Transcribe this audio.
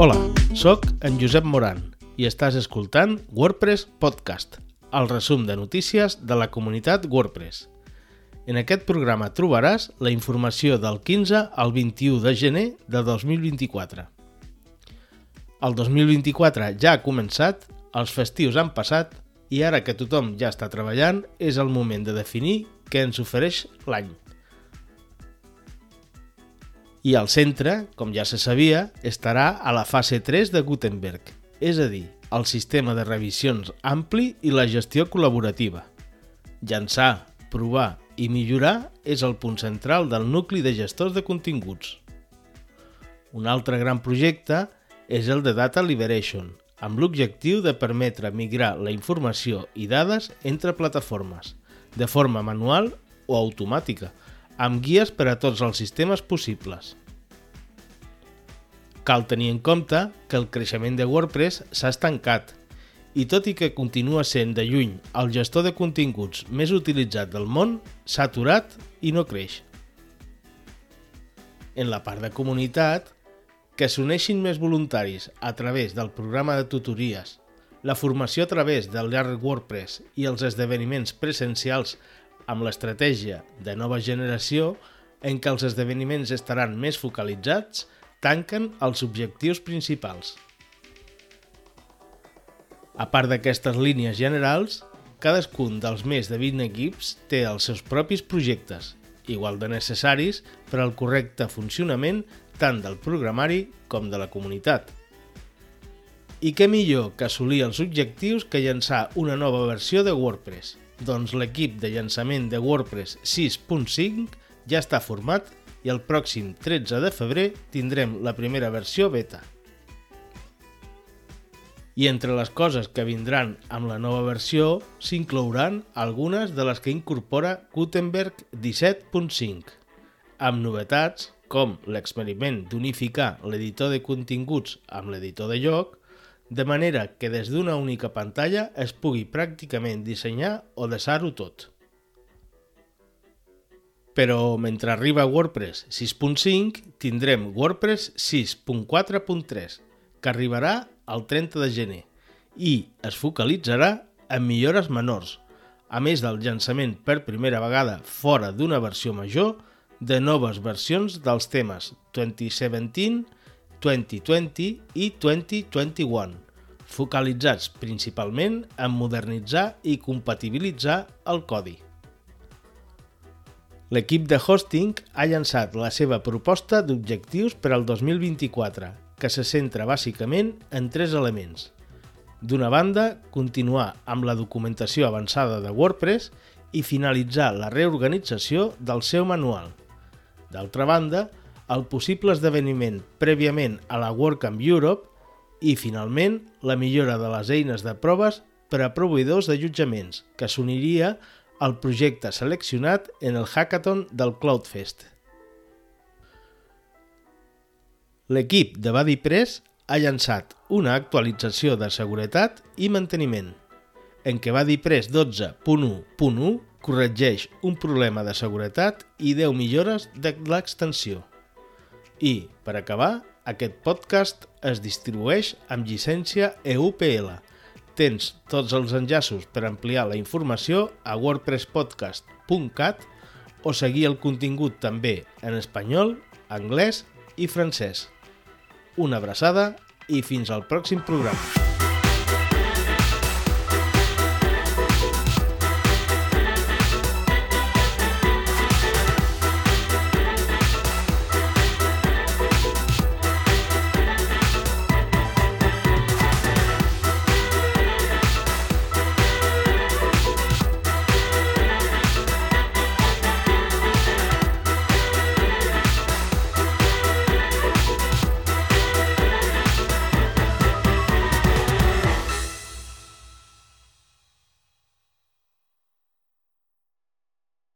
Hola, sóc en Josep Moran i estàs escoltant WordPress Podcast, el resum de notícies de la comunitat WordPress. En aquest programa trobaràs la informació del 15 al 21 de gener de 2024. El 2024 ja ha començat, els festius han passat i ara que tothom ja està treballant és el moment de definir què ens ofereix l'any. I al centre, com ja se sabia, estarà a la fase 3 de Gutenberg, és a dir, el sistema de revisions ampli i la gestió col·laborativa. Llançar, provar i millorar és el punt central del nucli de gestors de continguts. Un altre gran projecte és el de Data Liberation, amb l'objectiu de permetre migrar la informació i dades entre plataformes, de forma manual o automàtica, amb guies per a tots els sistemes possibles. Cal tenir en compte que el creixement de WordPress s'ha estancat i tot i que continua sent de lluny el gestor de continguts més utilitzat del món, s'ha aturat i no creix. En la part de comunitat, que s'uneixin més voluntaris a través del programa de tutories, la formació a través del llarg WordPress i els esdeveniments presencials amb l'estratègia de nova generació en què els esdeveniments estaran més focalitzats, tanquen els objectius principals. A part d'aquestes línies generals, cadascun dels més de 20 equips té els seus propis projectes, igual de necessaris per al correcte funcionament tant del programari com de la comunitat. I què millor que assolir els objectius que llançar una nova versió de WordPress – doncs l'equip de llançament de WordPress 6.5 ja està format i el pròxim 13 de febrer tindrem la primera versió beta. I entre les coses que vindran amb la nova versió s'inclouran algunes de les que incorpora Gutenberg 17.5, amb novetats com l'experiment d'unificar l'editor de continguts amb l'editor de lloc, de manera que des d'una única pantalla es pugui pràcticament dissenyar o desar-ho tot. Però mentre arriba WordPress 6.5 tindrem WordPress 6.4.3 que arribarà el 30 de gener i es focalitzarà en millores menors, a més del llançament per primera vegada fora d'una versió major de noves versions dels temes 2017, 2020 i 2021, focalitzats principalment en modernitzar i compatibilitzar el codi. L'equip de hosting ha llançat la seva proposta d'objectius per al 2024, que se centra bàsicament en tres elements. D'una banda, continuar amb la documentació avançada de WordPress i finalitzar la reorganització del seu manual. D'altra banda, el possible esdeveniment prèviament a la WordCamp Europe i, finalment, la millora de les eines de proves per a proveïdors d'allotjaments, que s'uniria al projecte seleccionat en el hackathon del CloudFest. L'equip de BuddyPress ha llançat una actualització de seguretat i manteniment, en què BuddyPress 12.1.1 corregeix un problema de seguretat i 10 millores de l'extensió. I, per acabar, aquest podcast es distribueix amb llicència EUPL. Tens tots els enllaços per ampliar la informació a wordpresspodcast.cat o seguir el contingut també en espanyol, anglès i francès. Una abraçada i fins al pròxim programa.